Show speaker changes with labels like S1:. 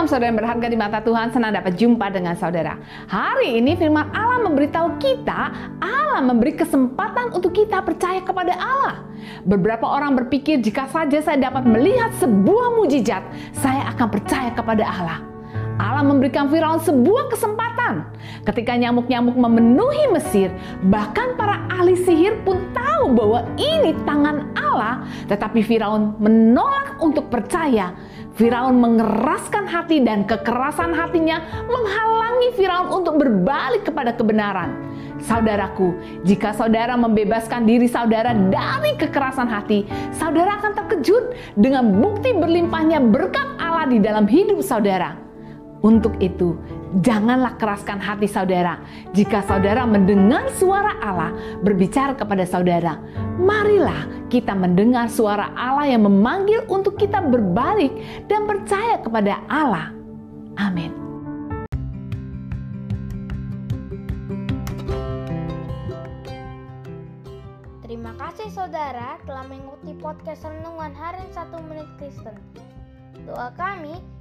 S1: Shalom saudara yang berharga di mata Tuhan, senang dapat jumpa dengan saudara. Hari ini firman Allah memberitahu kita, Allah memberi kesempatan untuk kita percaya kepada Allah. Beberapa orang berpikir jika saja saya dapat melihat sebuah mujizat, saya akan percaya kepada Allah. Allah memberikan Firaun sebuah kesempatan. Ketika nyamuk-nyamuk memenuhi Mesir, bahkan para ahli sihir pun tahu bahwa ini tangan Allah, tetapi Firaun menolak untuk percaya Firaun mengeraskan hati dan kekerasan hatinya menghalangi Firaun untuk berbalik kepada kebenaran. Saudaraku, jika saudara membebaskan diri saudara dari kekerasan hati, saudara akan terkejut dengan bukti berlimpahnya berkat Allah di dalam hidup saudara. Untuk itu, janganlah keraskan hati saudara. Jika saudara mendengar suara Allah berbicara kepada saudara, marilah kita mendengar suara Allah yang memanggil untuk kita berbalik dan percaya kepada Allah. Amin.
S2: Terima kasih saudara telah mengikuti podcast Renungan Harian 1 Menit Kristen. Doa kami